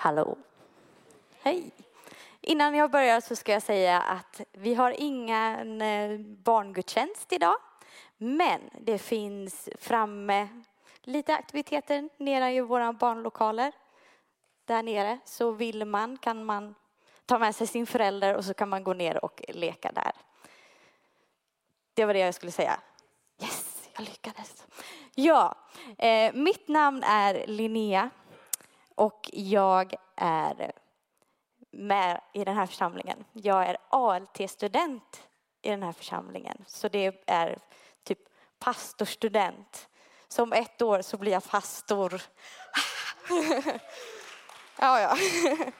Hallå. Hej. Innan jag börjar så ska jag säga att vi har ingen eh, barngudstjänst idag. Men det finns framme lite aktiviteter nere i våra barnlokaler. Där nere. Så vill man kan man ta med sig sin förälder och så kan man gå ner och leka där. Det var det jag skulle säga. Yes, jag lyckades. Ja, eh, mitt namn är Linnea och jag är med i den här församlingen. Jag är ALT-student i den här församlingen. Så det är typ pastorstudent. Så om ett år så blir jag pastor. ja, ja.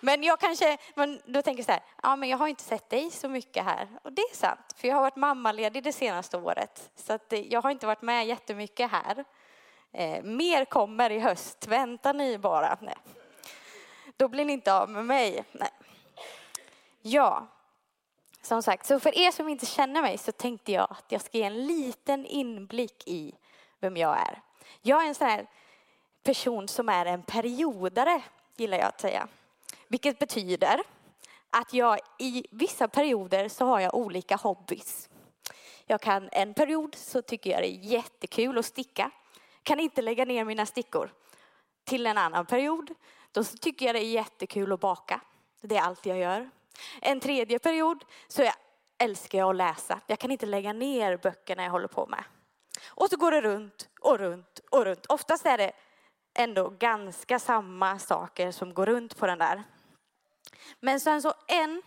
Men jag kanske, men då tänker jag så här, ja men jag har inte sett dig så mycket här. Och det är sant, för jag har varit mammaledig det senaste året. Så att jag har inte varit med jättemycket här. Eh, mer kommer i höst, vänta ni bara. Nej. Då blir ni inte av med mig. Nej. Ja, som sagt, så för er som inte känner mig så tänkte jag att jag ska ge en liten inblick i vem jag är. Jag är en sån här person som är en periodare, gillar jag att säga. Vilket betyder att jag i vissa perioder så har jag olika hobbys. Jag kan en period så tycker jag det är jättekul att sticka. Kan inte lägga ner mina stickor. Till en annan period då tycker jag det är jättekul att baka. Det är allt jag gör. En tredje period så jag älskar jag att läsa. Jag kan inte lägga ner böckerna jag håller på med. Och så går det runt och runt och runt. Oftast är det ändå ganska samma saker som går runt på den där. Men sen så en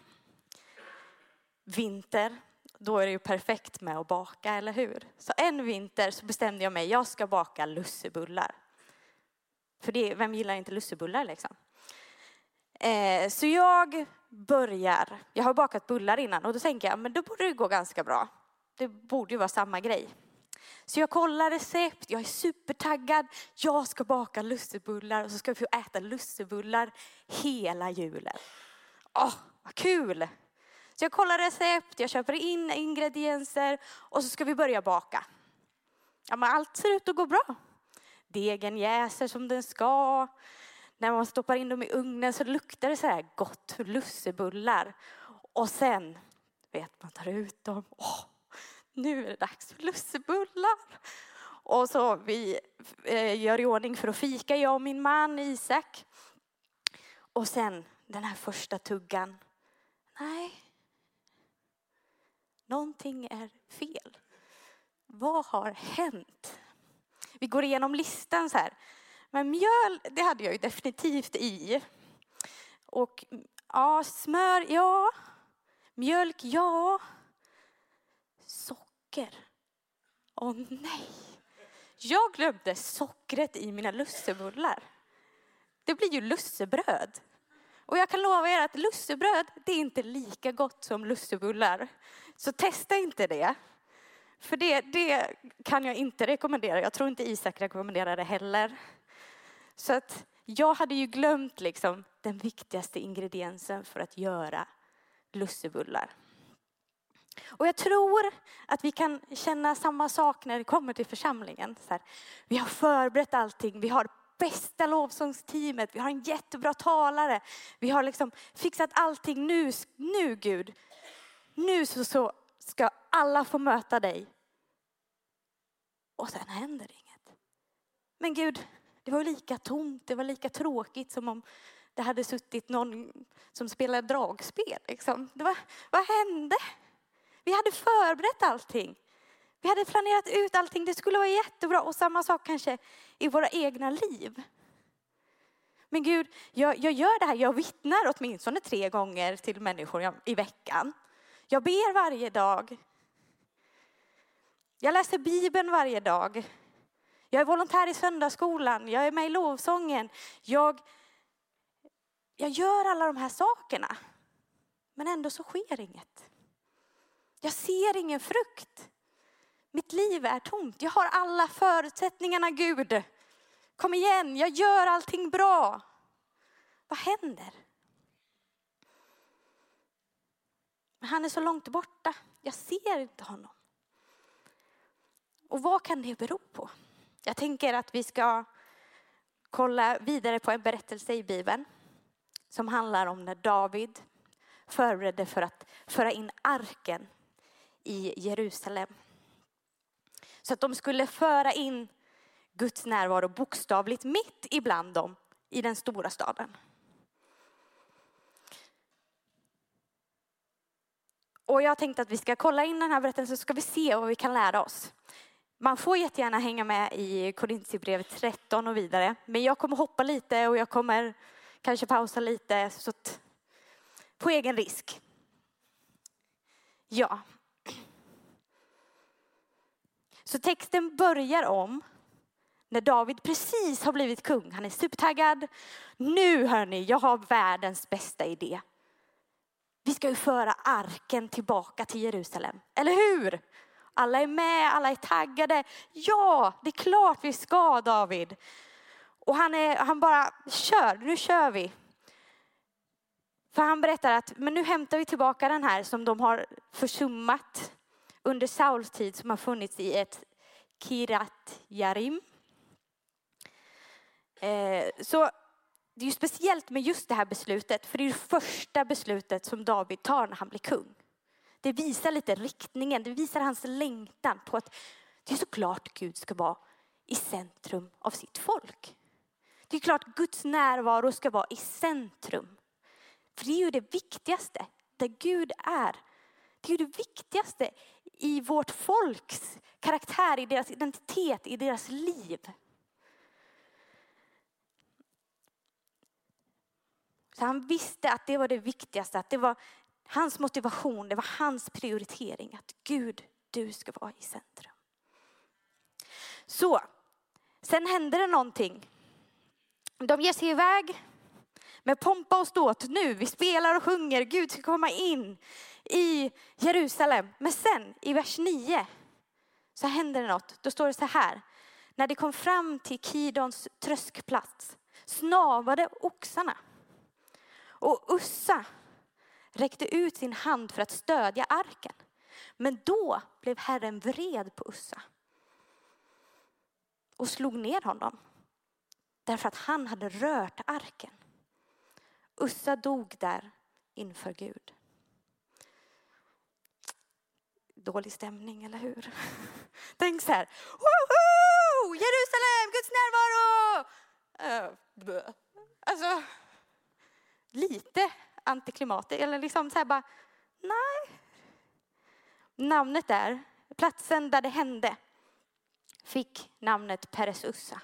vinter, då är det ju perfekt med att baka, eller hur? Så en vinter så bestämde jag mig, jag ska baka lussebullar. För det, vem gillar inte lussebullar liksom? Eh, så jag börjar, jag har bakat bullar innan och då tänker jag, men då borde det gå ganska bra. Det borde ju vara samma grej. Så jag kollar recept, jag är supertaggad. Jag ska baka lussebullar och så ska vi få äta lussebullar hela julen. Åh, oh, vad kul! Så jag kollar recept, jag köper in ingredienser och så ska vi börja baka. Ja, men allt ser ut att gå bra. Degen jäser som den ska. När man stoppar in dem i ugnen så luktar det så här gott, lussebullar. Och sen, vet man tar ut dem. Åh, nu är det dags för lussebullar. Och så vi eh, gör i ordning för att fika, jag och min man Isak. Och sen den här första tuggan. Nej, någonting är fel. Vad har hänt? Vi går igenom listan så här. Men mjöl, det hade jag ju definitivt i. Och ja, smör, ja. Mjölk, ja. Socker. Åh nej. Jag glömde sockret i mina lussebullar. Det blir ju lussebröd. Och jag kan lova er att lussebröd, det är inte lika gott som lussebullar. Så testa inte det. För det, det kan jag inte rekommendera. Jag tror inte Isak rekommenderar det heller. Så att jag hade ju glömt liksom den viktigaste ingrediensen för att göra lussebullar. Och jag tror att vi kan känna samma sak när det kommer till församlingen. Så här, vi har förberett allting, vi har bästa lovsångsteamet, vi har en jättebra talare, vi har liksom fixat allting nu, nu Gud. Nu så, så ska alla få möta dig. Och sen händer inget. Men Gud, det var lika tomt, det var lika tråkigt som om det hade suttit någon som spelade dragspel. Liksom. Det var, vad hände? Vi hade förberett allting. Vi hade planerat ut allting. Det skulle vara jättebra. Och samma sak kanske i våra egna liv. Men Gud, jag, jag gör det här. Jag vittnar åtminstone tre gånger till människor i veckan. Jag ber varje dag. Jag läser Bibeln varje dag. Jag är volontär i söndagsskolan. Jag är med i lovsången. Jag, jag gör alla de här sakerna. Men ändå så sker inget. Jag ser ingen frukt. Mitt liv är tomt. Jag har alla förutsättningarna Gud. Kom igen, jag gör allting bra. Vad händer? Men han är så långt borta. Jag ser inte honom. Och vad kan det bero på? Jag tänker att vi ska kolla vidare på en berättelse i Bibeln som handlar om när David förberedde för att föra in arken i Jerusalem. Så att de skulle föra in Guds närvaro bokstavligt mitt ibland dem i den stora staden. Och jag tänkte att vi ska kolla in den här berättelsen så ska vi se vad vi kan lära oss. Man får jättegärna hänga med i Korintierbrevet 13 och vidare. Men jag kommer hoppa lite och jag kommer kanske pausa lite så att, på egen risk. Ja. Så texten börjar om när David precis har blivit kung. Han är supertaggad. Nu hörni, jag har världens bästa idé. Vi ska ju föra arken tillbaka till Jerusalem, eller hur? Alla är med, alla är taggade. Ja, det är klart vi ska David. Och han, är, han bara kör, nu kör vi. För han berättar att men nu hämtar vi tillbaka den här som de har försummat under Sauls tid som har funnits i ett Kirat Jarim. Eh, så det är ju speciellt med just det här beslutet, för det är det första beslutet som David tar när han blir kung. Det visar lite riktningen, det visar hans längtan på att det är såklart Gud ska vara i centrum av sitt folk. Det är klart Guds närvaro ska vara i centrum. För det är ju det viktigaste, där Gud är. Det är ju det viktigaste i vårt folks karaktär, i deras identitet, i deras liv. Så han visste att det var det viktigaste, att det var hans motivation, det var hans prioritering. Att Gud, du ska vara i centrum. Så, sen hände det någonting. De ger sig iväg med pompa och ståt. Nu, vi spelar och sjunger, Gud ska komma in i Jerusalem. Men sen i vers 9 så händer det något. Då står det så här. När de kom fram till Kidons tröskplats snavade oxarna. Och Ussa räckte ut sin hand för att stödja arken. Men då blev Herren vred på Ussa och slog ner honom därför att han hade rört arken. Ussa dog där inför Gud. Dålig stämning, eller hur? Tänk så här. Woho! Jerusalem, Guds närvaro! Äh, alltså, lite antiklimatiskt. Eller liksom så här bara, nej. Namnet där, platsen där det hände, fick namnet Peresussa.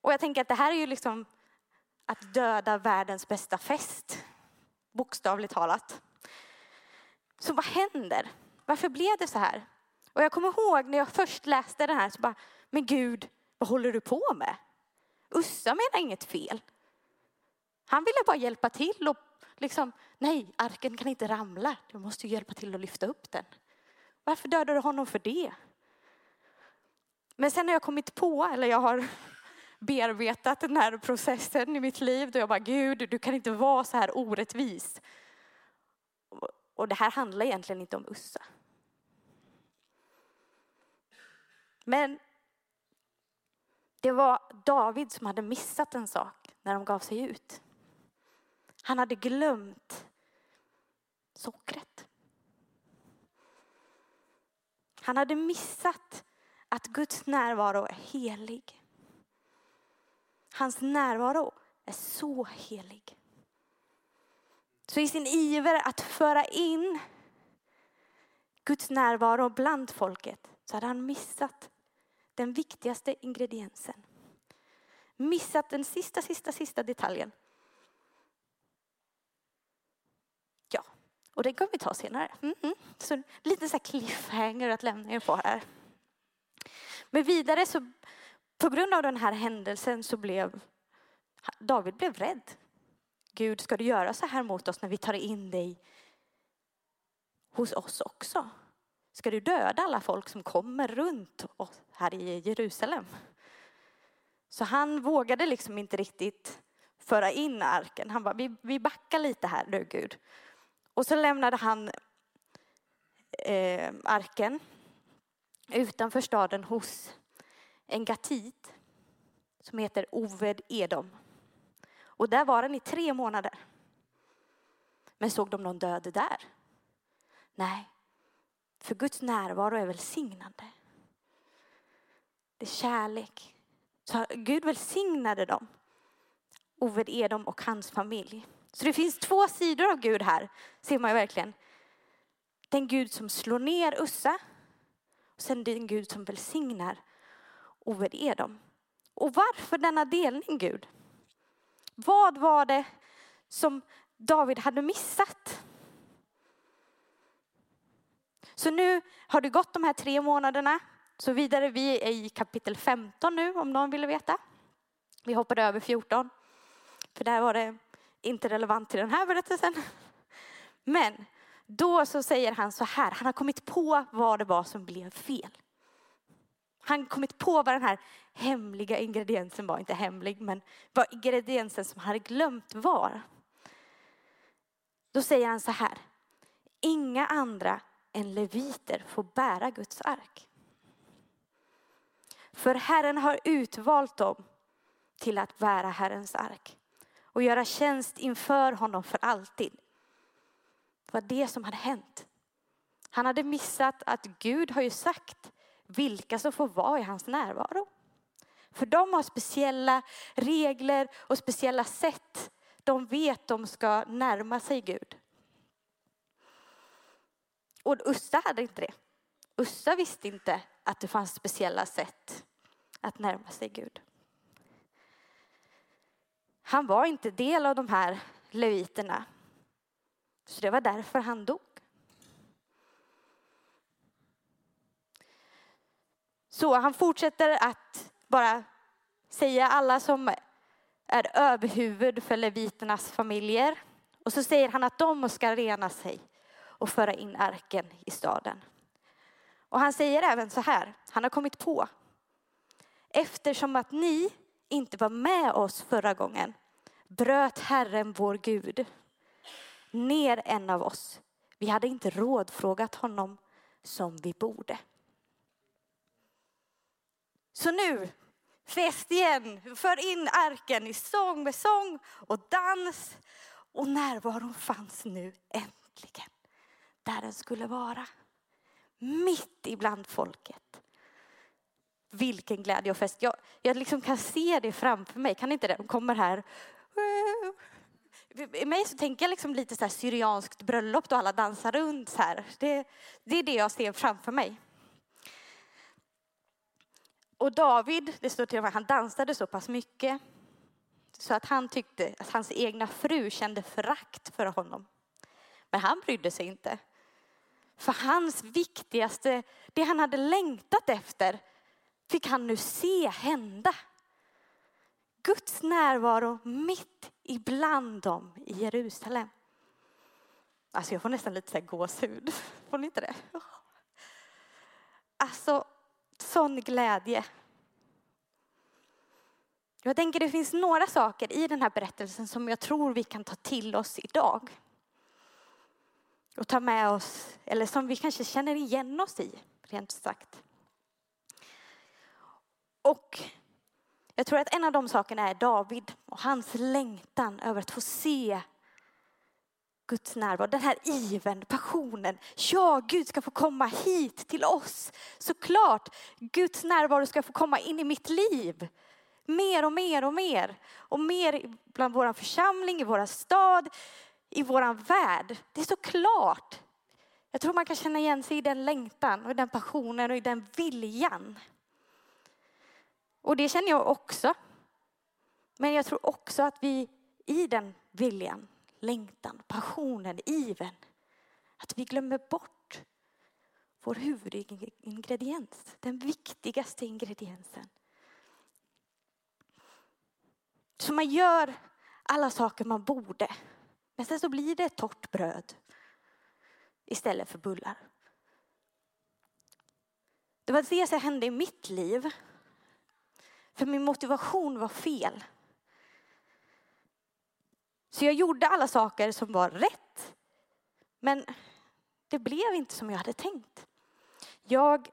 Och jag tänker att det här är ju liksom att döda världens bästa fest. Bokstavligt talat. Så vad händer? Varför blev det så här? Och jag kommer ihåg när jag först läste den här så bara, men Gud, vad håller du på med? Ussa menar inget fel. Han ville bara hjälpa till och liksom, nej, arken kan inte ramla. Du måste hjälpa till att lyfta upp den. Varför dödade du honom för det? Men sen har jag kommit på, eller jag har bearbetat den här processen i mitt liv då jag bara, Gud, du kan inte vara så här orättvis. Och det här handlar egentligen inte om Ussa. Men det var David som hade missat en sak när de gav sig ut. Han hade glömt sockret. Han hade missat att Guds närvaro är helig. Hans närvaro är så helig. Så i sin iver att föra in Guds närvaro bland folket så hade han missat den viktigaste ingrediensen. Missat den sista, sista, sista detaljen. Ja, och det kan vi ta senare. Mm -hmm. Så lite så här cliffhanger att lämna er på här. Men vidare så på grund av den här händelsen så blev David blev rädd. Gud, ska du göra så här mot oss när vi tar in dig hos oss också? Ska du döda alla folk som kommer runt oss här i Jerusalem? Så han vågade liksom inte riktigt föra in arken. Han bara, vi, vi backar lite här nu Gud. Och så lämnade han eh, arken utanför staden hos en gatit som heter Oved Edom. Och där var han i tre månader. Men såg de någon död där? Nej, för Guds närvaro är välsignande. Det är kärlek. Så Gud välsignade dem, Oved Edom och hans familj. Så det finns två sidor av Gud här, ser man ju verkligen. Den Gud som slår ner Ussa och sen den Gud som välsignar Oved Edom. Och varför denna delning Gud? Vad var det som David hade missat? Så nu har det gått de här tre månaderna. Så vidare, vi är i kapitel 15 nu om någon ville veta. Vi hoppade över 14. För där var det inte relevant till den här berättelsen. Men då så säger han så här, han har kommit på vad det var som blev fel. Han har kommit på vad den här hemliga ingrediensen var, inte hemlig, men vad ingrediensen som han hade glömt var. Då säger han så här, inga andra än leviter får bära Guds ark. För Herren har utvalt dem till att bära Herrens ark och göra tjänst inför honom för alltid. Det var det som hade hänt. Han hade missat att Gud har ju sagt vilka som får vara i hans närvaro. För de har speciella regler och speciella sätt de vet de ska närma sig Gud. Och Ussa hade inte det. Ussa visste inte att det fanns speciella sätt att närma sig Gud. Han var inte del av de här leviterna. Så det var därför han dog. Så han fortsätter att bara säga alla som är överhuvud för leviternas familjer. Och så säger han att de ska rena sig och föra in arken i staden. Och han säger även så här, han har kommit på. Eftersom att ni inte var med oss förra gången bröt Herren vår Gud ner en av oss. Vi hade inte rådfrågat honom som vi borde. Så nu, fest igen, för in arken i sång med sång och dans. Och närvaron fanns nu äntligen där den skulle vara. Mitt ibland folket. Vilken glädje och fest. Jag, jag liksom kan se det framför mig. Kan inte det? De kommer här. I mig så tänker jag liksom lite så här syrianskt bröllop då alla dansar runt så här. Det, det är det jag ser framför mig. Och David, det står till och med, han dansade så pass mycket så att han tyckte att hans egna fru kände förakt för honom. Men han brydde sig inte. För hans viktigaste, det han hade längtat efter, fick han nu se hända. Guds närvaro mitt ibland dem i Jerusalem. Alltså jag får nästan lite så här gåshud. Får ni inte det? Alltså, sån glädje. Jag tänker det finns några saker i den här berättelsen som jag tror vi kan ta till oss idag. Och ta med oss, eller som vi kanske känner igen oss i, rent sagt. Och jag tror att en av de sakerna är David och hans längtan över att få se Guds närvaro, den här iven, passionen. Ja, Gud ska få komma hit till oss. Såklart, Guds närvaro ska få komma in i mitt liv. Mer och mer och mer. Och mer bland vår församling, i vår stad, i vår värld. Det är såklart. Jag tror man kan känna igen sig i den längtan och den passionen och i den viljan. Och det känner jag också. Men jag tror också att vi i den viljan, längtan, passionen, iven, att vi glömmer bort vår huvudingrediens, den viktigaste ingrediensen. Så man gör alla saker man borde. Men sen så blir det torrt bröd istället för bullar. Det var det som hände i mitt liv. För min motivation var fel. Så jag gjorde alla saker som var rätt. Men det blev inte som jag hade tänkt. Jag,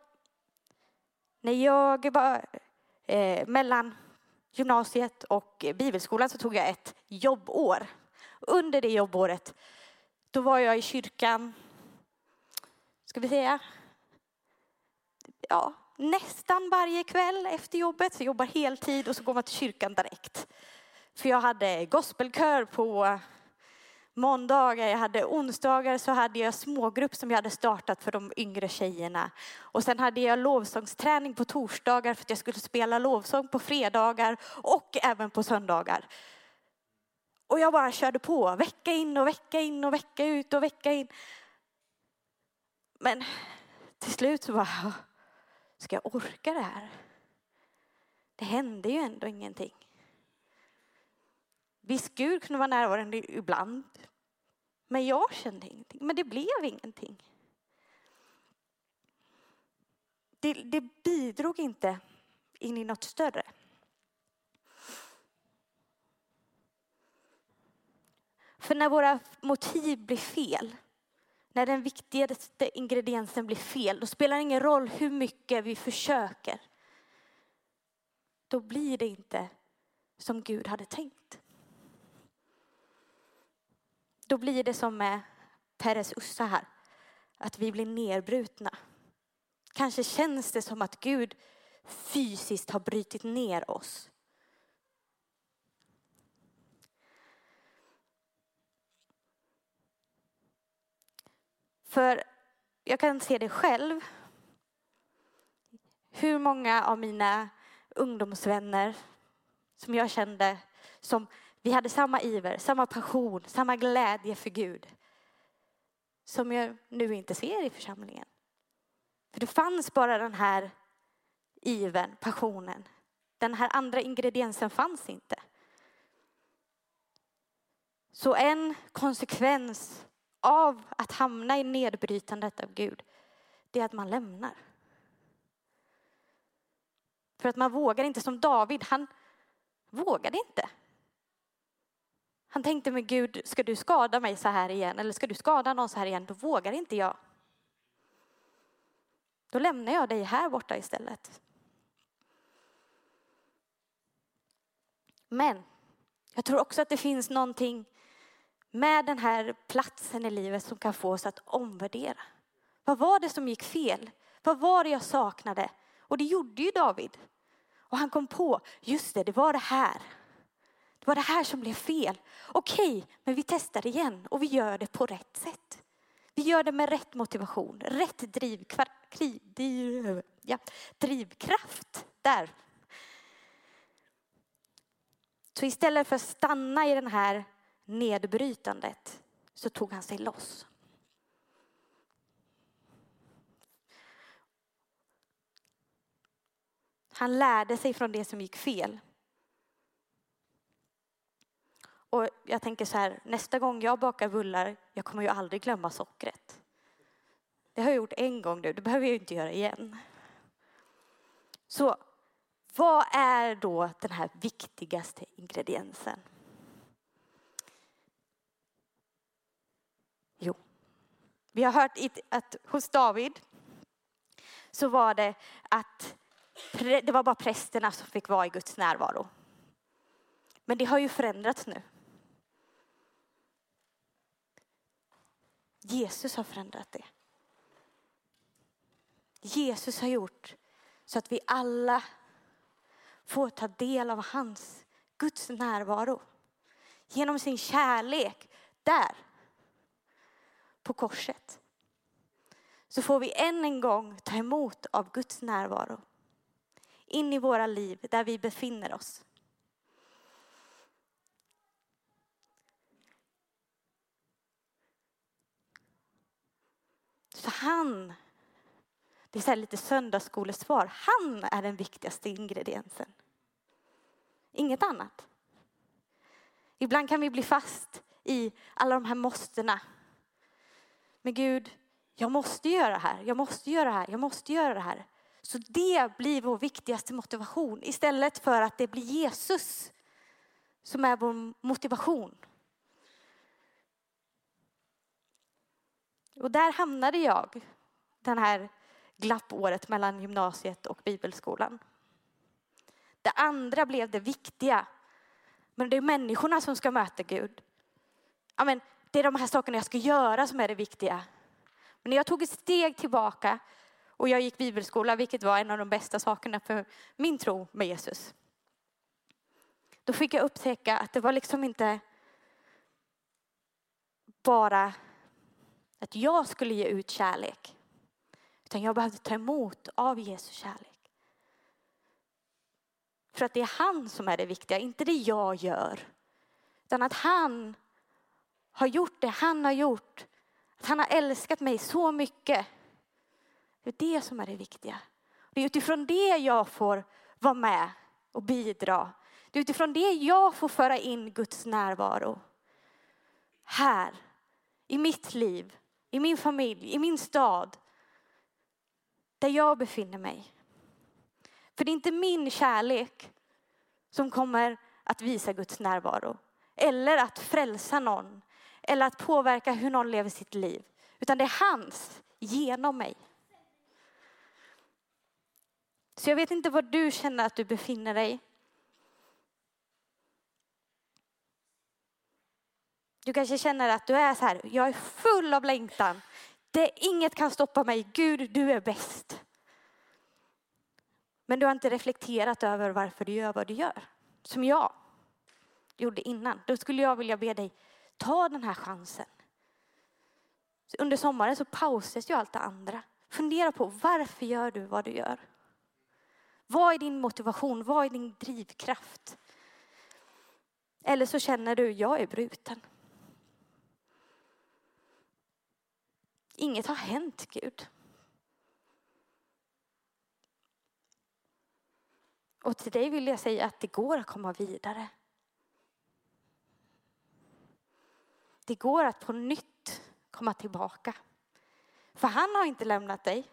när jag var eh, mellan gymnasiet och bibelskolan så tog jag ett jobbår. Under det jobbåret, då var jag i kyrkan, ska vi säga, ja, nästan varje kväll efter jobbet. Så jag jobbar heltid och så går man till kyrkan direkt. För jag hade gospelkör på måndagar, jag hade onsdagar så hade jag smågrupp som jag hade startat för de yngre tjejerna. Och sen hade jag lovsångsträning på torsdagar för att jag skulle spela lovsång på fredagar och även på söndagar. Och jag bara körde på, vecka in och vecka in och vecka ut och vecka in. Men till slut så bara, ska jag orka det här? Det hände ju ändå ingenting. Visst, Gud kunde vara närvarande ibland. Men jag kände ingenting. Men det blev ingenting. Det, det bidrog inte in i något större. För när våra motiv blir fel, när den viktigaste ingrediensen blir fel, då spelar det ingen roll hur mycket vi försöker. Då blir det inte som Gud hade tänkt. Då blir det som med Peres Ussa här, att vi blir nedbrutna. Kanske känns det som att Gud fysiskt har brutit ner oss. För jag kan se det själv. Hur många av mina ungdomsvänner som jag kände som vi hade samma iver, samma passion, samma glädje för Gud. Som jag nu inte ser i församlingen. För det fanns bara den här ivern, passionen. Den här andra ingrediensen fanns inte. Så en konsekvens av att hamna i nedbrytandet av Gud, det är att man lämnar. För att man vågar inte som David, han vågade inte. Han tänkte med Gud, ska du skada mig så här igen eller ska du skada någon så här igen, då vågar inte jag. Då lämnar jag dig här borta istället. Men jag tror också att det finns någonting med den här platsen i livet som kan få oss att omvärdera. Vad var det som gick fel? Vad var det jag saknade? Och det gjorde ju David. Och han kom på, just det, det var det här. Det var det här som blev fel. Okej, men vi testar igen och vi gör det på rätt sätt. Vi gör det med rätt motivation, rätt drivkraft. Ja, drivkraft. Där. Så istället för att stanna i den här nedbrytandet så tog han sig loss. Han lärde sig från det som gick fel. Och jag tänker så här, nästa gång jag bakar bullar, jag kommer ju aldrig glömma sockret. Det har jag gjort en gång nu, det behöver jag inte göra igen. Så vad är då den här viktigaste ingrediensen? Jo, vi har hört att hos David så var det att det var bara prästerna som fick vara i Guds närvaro. Men det har ju förändrats nu. Jesus har förändrat det. Jesus har gjort så att vi alla får ta del av hans, Guds närvaro. Genom sin kärlek där på korset. Så får vi än en gång ta emot av Guds närvaro. In i våra liv där vi befinner oss. Så han, det är så lite söndagsskolesvar, han är den viktigaste ingrediensen. Inget annat. Ibland kan vi bli fast i alla de här måstena. Men Gud, jag måste göra det här, jag måste göra det här, jag måste göra det här. Så det blir vår viktigaste motivation istället för att det blir Jesus som är vår motivation. Och där hamnade jag den här glappåret mellan gymnasiet och bibelskolan. Det andra blev det viktiga. Men det är människorna som ska möta Gud. Amen, det är de här sakerna jag ska göra som är det viktiga. Men när jag tog ett steg tillbaka och jag gick bibelskola, vilket var en av de bästa sakerna för min tro med Jesus. Då fick jag upptäcka att det var liksom inte bara att jag skulle ge ut kärlek. Utan jag behövde ta emot av Jesu kärlek. För att det är han som är det viktiga, inte det jag gör. Utan att han har gjort det han har gjort. Att han har älskat mig så mycket. Det är det som är det viktiga. Det är utifrån det jag får vara med och bidra. Det är utifrån det jag får föra in Guds närvaro. Här, i mitt liv, i min familj, i min stad. Där jag befinner mig. För det är inte min kärlek som kommer att visa Guds närvaro. Eller att frälsa någon. Eller att påverka hur någon lever sitt liv. Utan det är hans genom mig. Så jag vet inte var du känner att du befinner dig. Du kanske känner att du är så här, jag är full av längtan. Det, inget kan stoppa mig. Gud, du är bäst. Men du har inte reflekterat över varför du gör vad du gör. Som jag gjorde innan. Då skulle jag vilja be dig, ta den här chansen. Under sommaren så pausas ju allt det andra. Fundera på varför gör du vad du gör? Vad är din motivation? Vad är din drivkraft? Eller så känner du, jag är bruten. Inget har hänt Gud. Och till dig vill jag säga att det går att komma vidare. Det går att på nytt komma tillbaka. För han har inte lämnat dig.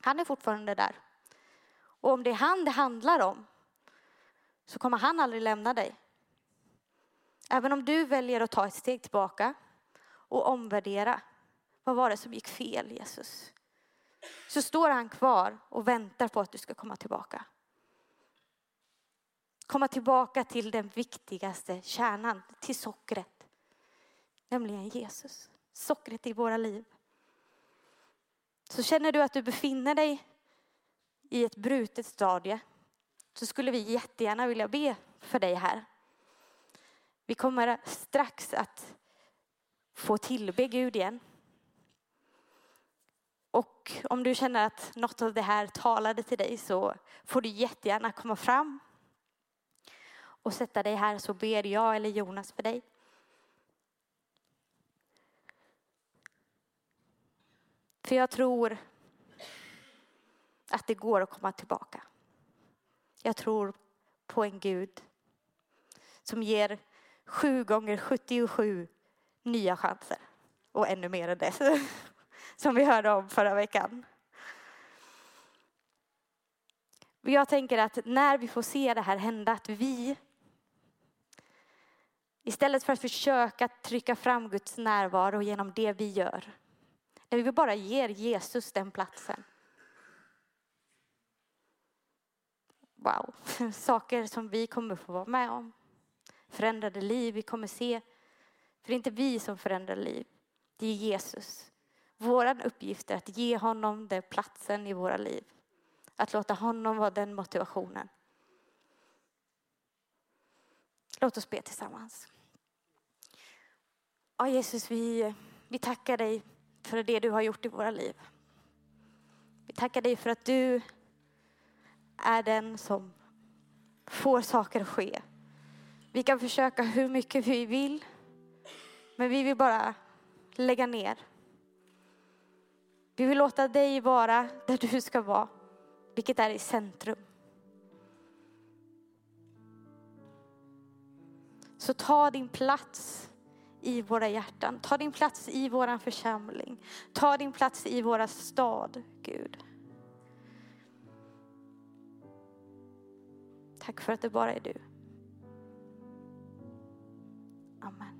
Han är fortfarande där. Och om det är han det handlar om så kommer han aldrig lämna dig. Även om du väljer att ta ett steg tillbaka och omvärdera. Vad var det som gick fel Jesus? Så står han kvar och väntar på att du ska komma tillbaka. Komma tillbaka till den viktigaste kärnan, till sockret. Nämligen Jesus. Sockret i våra liv. Så känner du att du befinner dig i ett brutet stadie så skulle vi jättegärna vilja be för dig här. Vi kommer strax att få tillbe Gud igen. Och om du känner att något av det här talade till dig så får du jättegärna komma fram och sätta dig här så ber jag eller Jonas för dig. För jag tror att det går att komma tillbaka. Jag tror på en Gud som ger sju gånger 77 nya chanser. Och ännu mer än det, som vi hörde om förra veckan. Jag tänker att när vi får se det här hända, att vi istället för att försöka trycka fram Guds närvaro genom det vi gör, när vi bara ger Jesus den platsen, wow, saker som vi kommer få vara med om. Förändrade liv vi kommer se. För det är inte vi som förändrar liv, det är Jesus. Vår uppgift är att ge honom den platsen i våra liv. Att låta honom vara den motivationen. Låt oss be tillsammans. Ja, Jesus, vi, vi tackar dig för det du har gjort i våra liv. Vi tackar dig för att du är den som får saker att ske. Vi kan försöka hur mycket vi vill, men vi vill bara lägga ner. Vi vill låta dig vara där du ska vara, vilket är i centrum. Så ta din plats i våra hjärtan. Ta din plats i vår församling. Ta din plats i våra stad, Gud. Tack för att det bara är du. Amen.